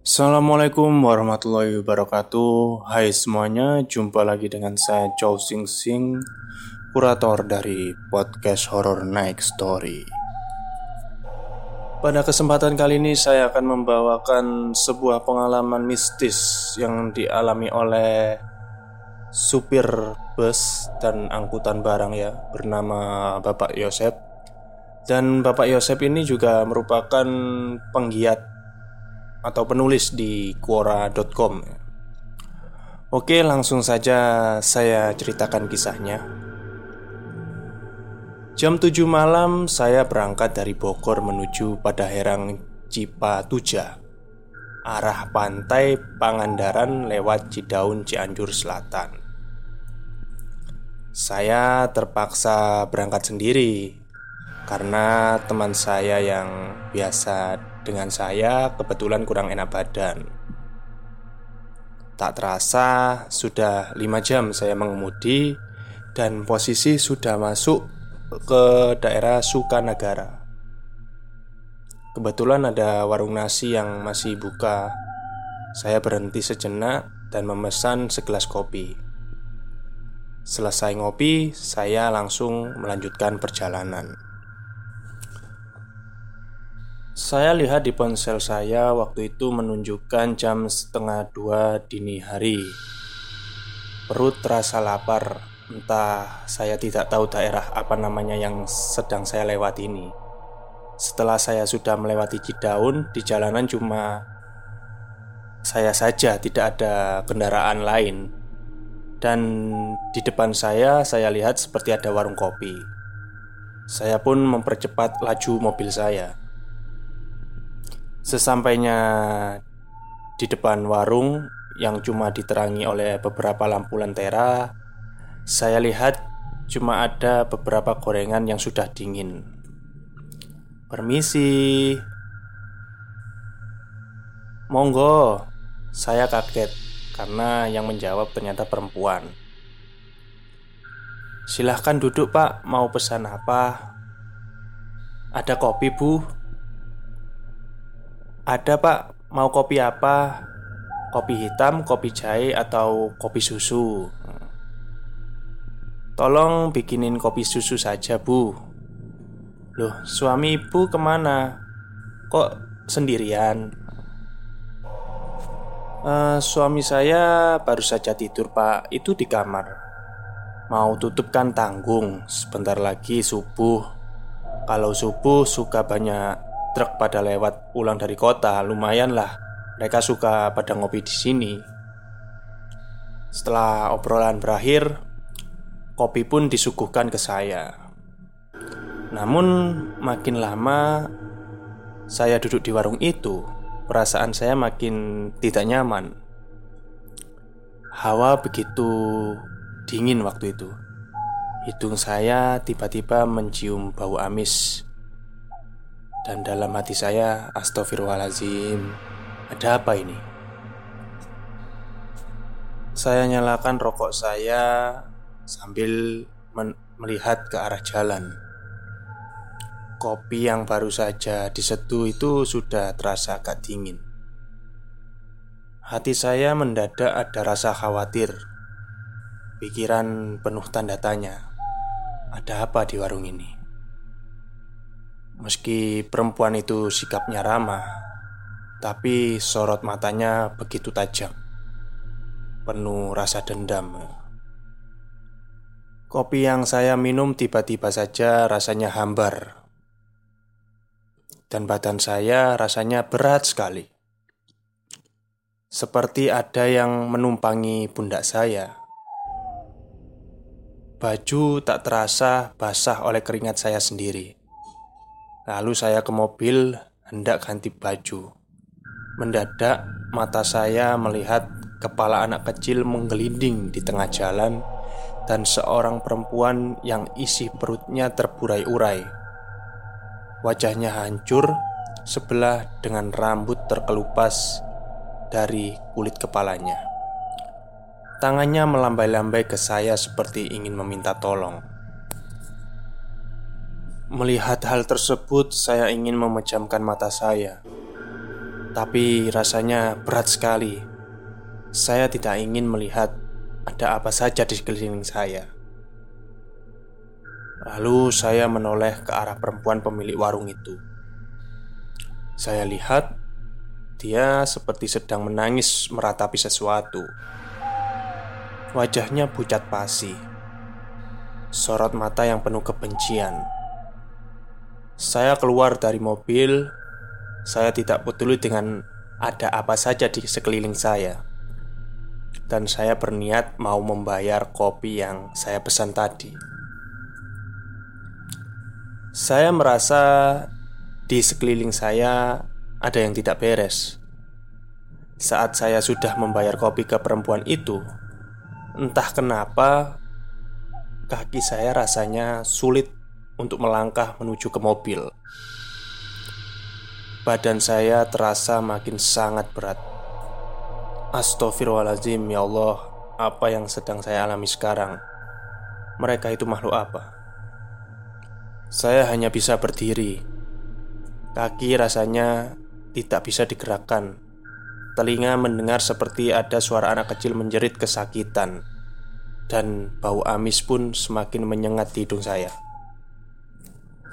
Assalamualaikum warahmatullahi wabarakatuh. Hai semuanya, jumpa lagi dengan saya Chow Sing Sing Kurator dari podcast Horror Night Story. Pada kesempatan kali ini saya akan membawakan sebuah pengalaman mistis Yang dialami oleh supir bus dan angkutan barang ya Bernama Bapak Yosep. Dan Bapak Yosep ini juga merupakan penggiat atau penulis di quora.com. Oke, langsung saja saya ceritakan kisahnya. Jam 7 malam saya berangkat dari Bogor menuju pada Herang Cipatuja Arah pantai Pangandaran lewat Cidaun Cianjur Selatan Saya terpaksa berangkat sendiri Karena teman saya yang biasa dengan saya kebetulan kurang enak badan. Tak terasa sudah lima jam saya mengemudi Dan posisi sudah masuk ke daerah Sukanagara. Kebetulan ada warung nasi yang masih buka. Saya berhenti sejenak dan memesan segelas kopi. Selesai ngopi, saya langsung melanjutkan perjalanan. Saya lihat di ponsel saya waktu itu menunjukkan jam setengah dua dini hari. Perut terasa lapar. Entah saya tidak tahu daerah apa namanya yang sedang saya lewati ini. Setelah saya sudah melewati Cidaun Di jalanan cuma Saya saja tidak ada kendaraan lain. Dan di depan saya saya lihat seperti ada warung kopi. Saya pun mempercepat laju mobil saya Sesampainya di depan warung yang cuma diterangi oleh beberapa lampu lentera, saya lihat cuma ada beberapa gorengan yang sudah dingin. Permisi, monggo. Saya kaget karena yang menjawab ternyata perempuan. Silahkan duduk, Pak. Mau pesan apa? Ada kopi, Bu. Ada pak, mau kopi apa? Kopi hitam, kopi jahe, atau kopi susu? Tolong bikinin kopi susu saja bu Loh, suami ibu ke mana? Kok sendirian? Uh, suami saya baru saja tidur pak Itu di kamar Mau tutupkan tanggung Sebentar lagi subuh Kalau subuh suka banyak truk pada lewat pulang dari kota, lumayan lah. Mereka suka pada ngopi di sini. Setelah obrolan berakhir, kopi pun disuguhkan ke saya. Namun, makin lama saya duduk di warung itu, perasaan saya makin tidak nyaman. Hawa begitu dingin waktu itu. Hidung saya tiba-tiba mencium bau amis dan dalam hati saya, astagfirullahaladzim Ada apa ini? Saya nyalakan rokok saya sambil melihat ke arah jalan Kopi yang baru saja diseduh itu sudah terasa agak dingin Hati saya mendadak ada rasa khawatir Pikiran penuh tanda tanya Ada apa di warung ini? Meski perempuan itu sikapnya ramah, tapi sorot matanya begitu tajam, penuh rasa dendam. Kopi yang saya minum tiba-tiba saja rasanya hambar, dan badan saya rasanya berat sekali, seperti ada yang menumpangi pundak saya. Baju tak terasa basah oleh keringat saya sendiri. Lalu saya ke mobil hendak ganti baju. Mendadak mata saya melihat kepala anak kecil menggelinding di tengah jalan dan seorang perempuan yang isi perutnya terburai-urai. Wajahnya hancur sebelah dengan rambut terkelupas dari kulit kepalanya. Tangannya melambai-lambai ke saya seperti ingin meminta tolong. Melihat hal tersebut, saya ingin memejamkan mata saya. Tapi rasanya berat sekali. Saya tidak ingin melihat ada apa saja di sekeliling saya. Lalu saya menoleh ke arah perempuan pemilik warung itu. Saya lihat dia seperti sedang menangis meratapi sesuatu. Wajahnya pucat pasi, sorot mata yang penuh kebencian. Saya keluar dari mobil. Saya tidak peduli dengan ada apa saja di sekeliling saya, dan saya berniat mau membayar kopi yang saya pesan tadi. Saya merasa di sekeliling saya ada yang tidak beres. Saat saya sudah membayar kopi ke perempuan itu, Entah kenapa kaki saya rasanya sulit untuk melangkah menuju ke mobil. Badan saya terasa makin sangat berat. Astaghfirullahaladzim, ya Allah, apa yang sedang saya alami sekarang? Mereka itu makhluk apa? Saya hanya bisa berdiri. Kaki rasanya tidak bisa digerakkan Telinga mendengar seperti ada suara anak kecil menjerit kesakitan Dan bau amis pun semakin menyengat di hidung saya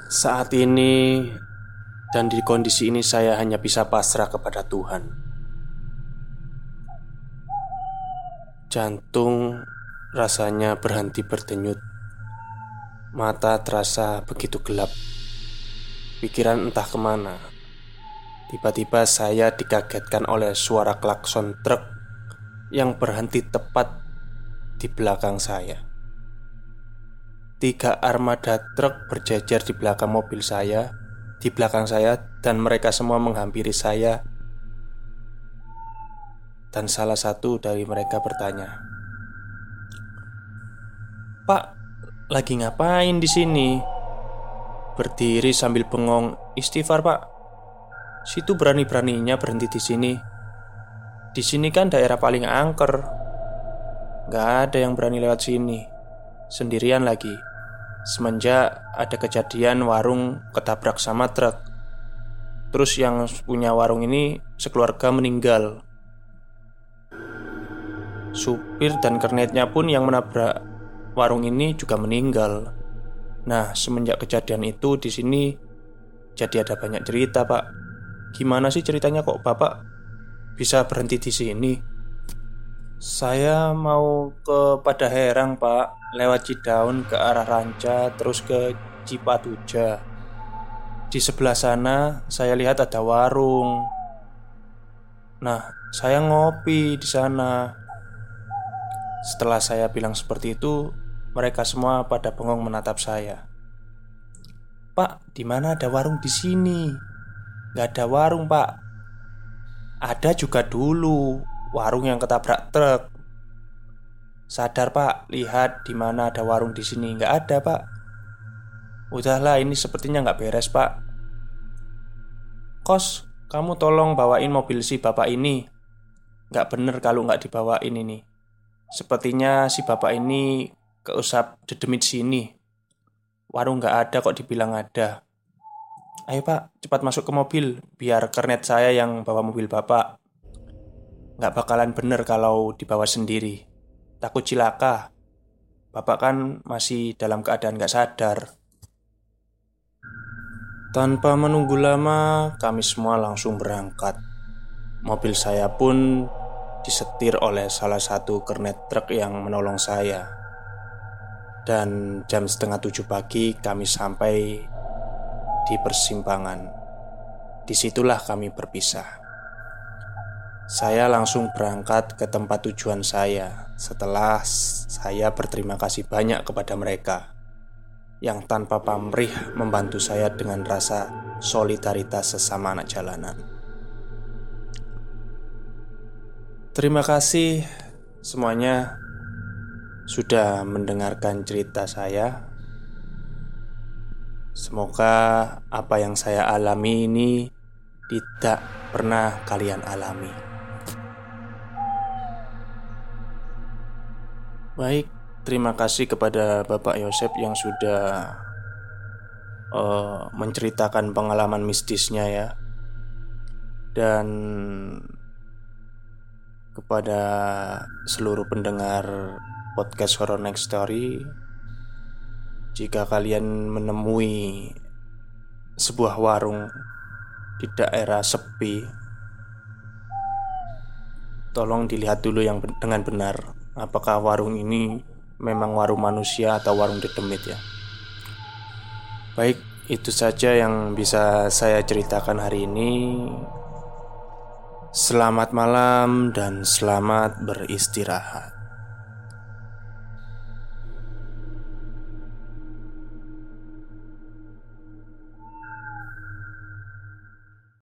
Saat ini dan di kondisi ini saya hanya bisa pasrah kepada Tuhan. Jantung rasanya berhenti berdenyut. Mata terasa begitu gelap. Pikiran entah ke mana. Tiba-tiba saya dikagetkan oleh suara klakson truk yang berhenti tepat di belakang saya. Tiga armada truk berjejer di belakang mobil saya, di belakang saya, dan mereka semua menghampiri saya. Dan salah satu dari mereka bertanya, "Pak, lagi ngapain di sini?" Berdiri sambil bengong, "Istighfar, Pak." Situ berani-beraninya berhenti di sini. Di sini kan daerah paling angker. Gak ada yang berani lewat sini. Sendirian lagi. Semenjak ada kejadian warung ketabrak sama truk. Terus yang punya warung ini sekeluarga meninggal. Supir dan kernetnya pun yang menabrak warung ini juga meninggal. Nah, semenjak kejadian itu di sini jadi ada banyak cerita, Pak. Gimana sih ceritanya kok Bapak bisa berhenti di sini? Saya mau ke pada Herang Pak. Lewat Cidaun ke arah Ranca Terus ke Cipatuja. Di sebelah sana saya lihat ada warung. Nah saya ngopi di sana. Setelah saya bilang seperti itu Mereka semua pada bengong menatap saya. Pak, di mana ada warung di sini? Gak ada warung pak. Ada juga dulu Warung yang ketabrak truk. Sadar pak, lihat di mana ada warung di sini. Gak ada pak. Udahlah ini sepertinya nggak beres pak. Kos, kamu tolong bawain mobil si bapak ini. Gak bener kalau nggak dibawain ini. Sepertinya si bapak ini keusap dedemit sini. Warung nggak ada kok dibilang ada. Ayo pak, cepat masuk ke mobil Biar kernet saya yang bawa mobil bapak Nggak bakalan bener kalau dibawa sendiri. Takut cilaka. Bapak kan masih dalam keadaan nggak sadar. Tanpa menunggu lama, kami semua langsung berangkat. Mobil saya pun disetir oleh salah satu kernet truk yang menolong saya. Dan jam setengah tujuh pagi kami sampai di persimpangan. Di situlah kami berpisah. Saya langsung berangkat ke tempat tujuan saya setelah saya berterima kasih banyak kepada mereka yang tanpa pamrih membantu saya dengan rasa solidaritas sesama anak jalanan. Terima kasih semuanya sudah mendengarkan cerita saya Semoga apa yang saya alami ini tidak pernah kalian alami. Baik, terima kasih kepada Bapak Yosep yang sudah uh, menceritakan pengalaman mistisnya ya. Dan kepada seluruh pendengar podcast Horror Next Story Jika kalian menemui sebuah warung di daerah sepi Tolong dilihat dulu yang dengan benar Apakah warung ini memang warung manusia atau warung dedemit ya Baik, itu saja yang bisa saya ceritakan hari ini Selamat malam dan selamat beristirahat.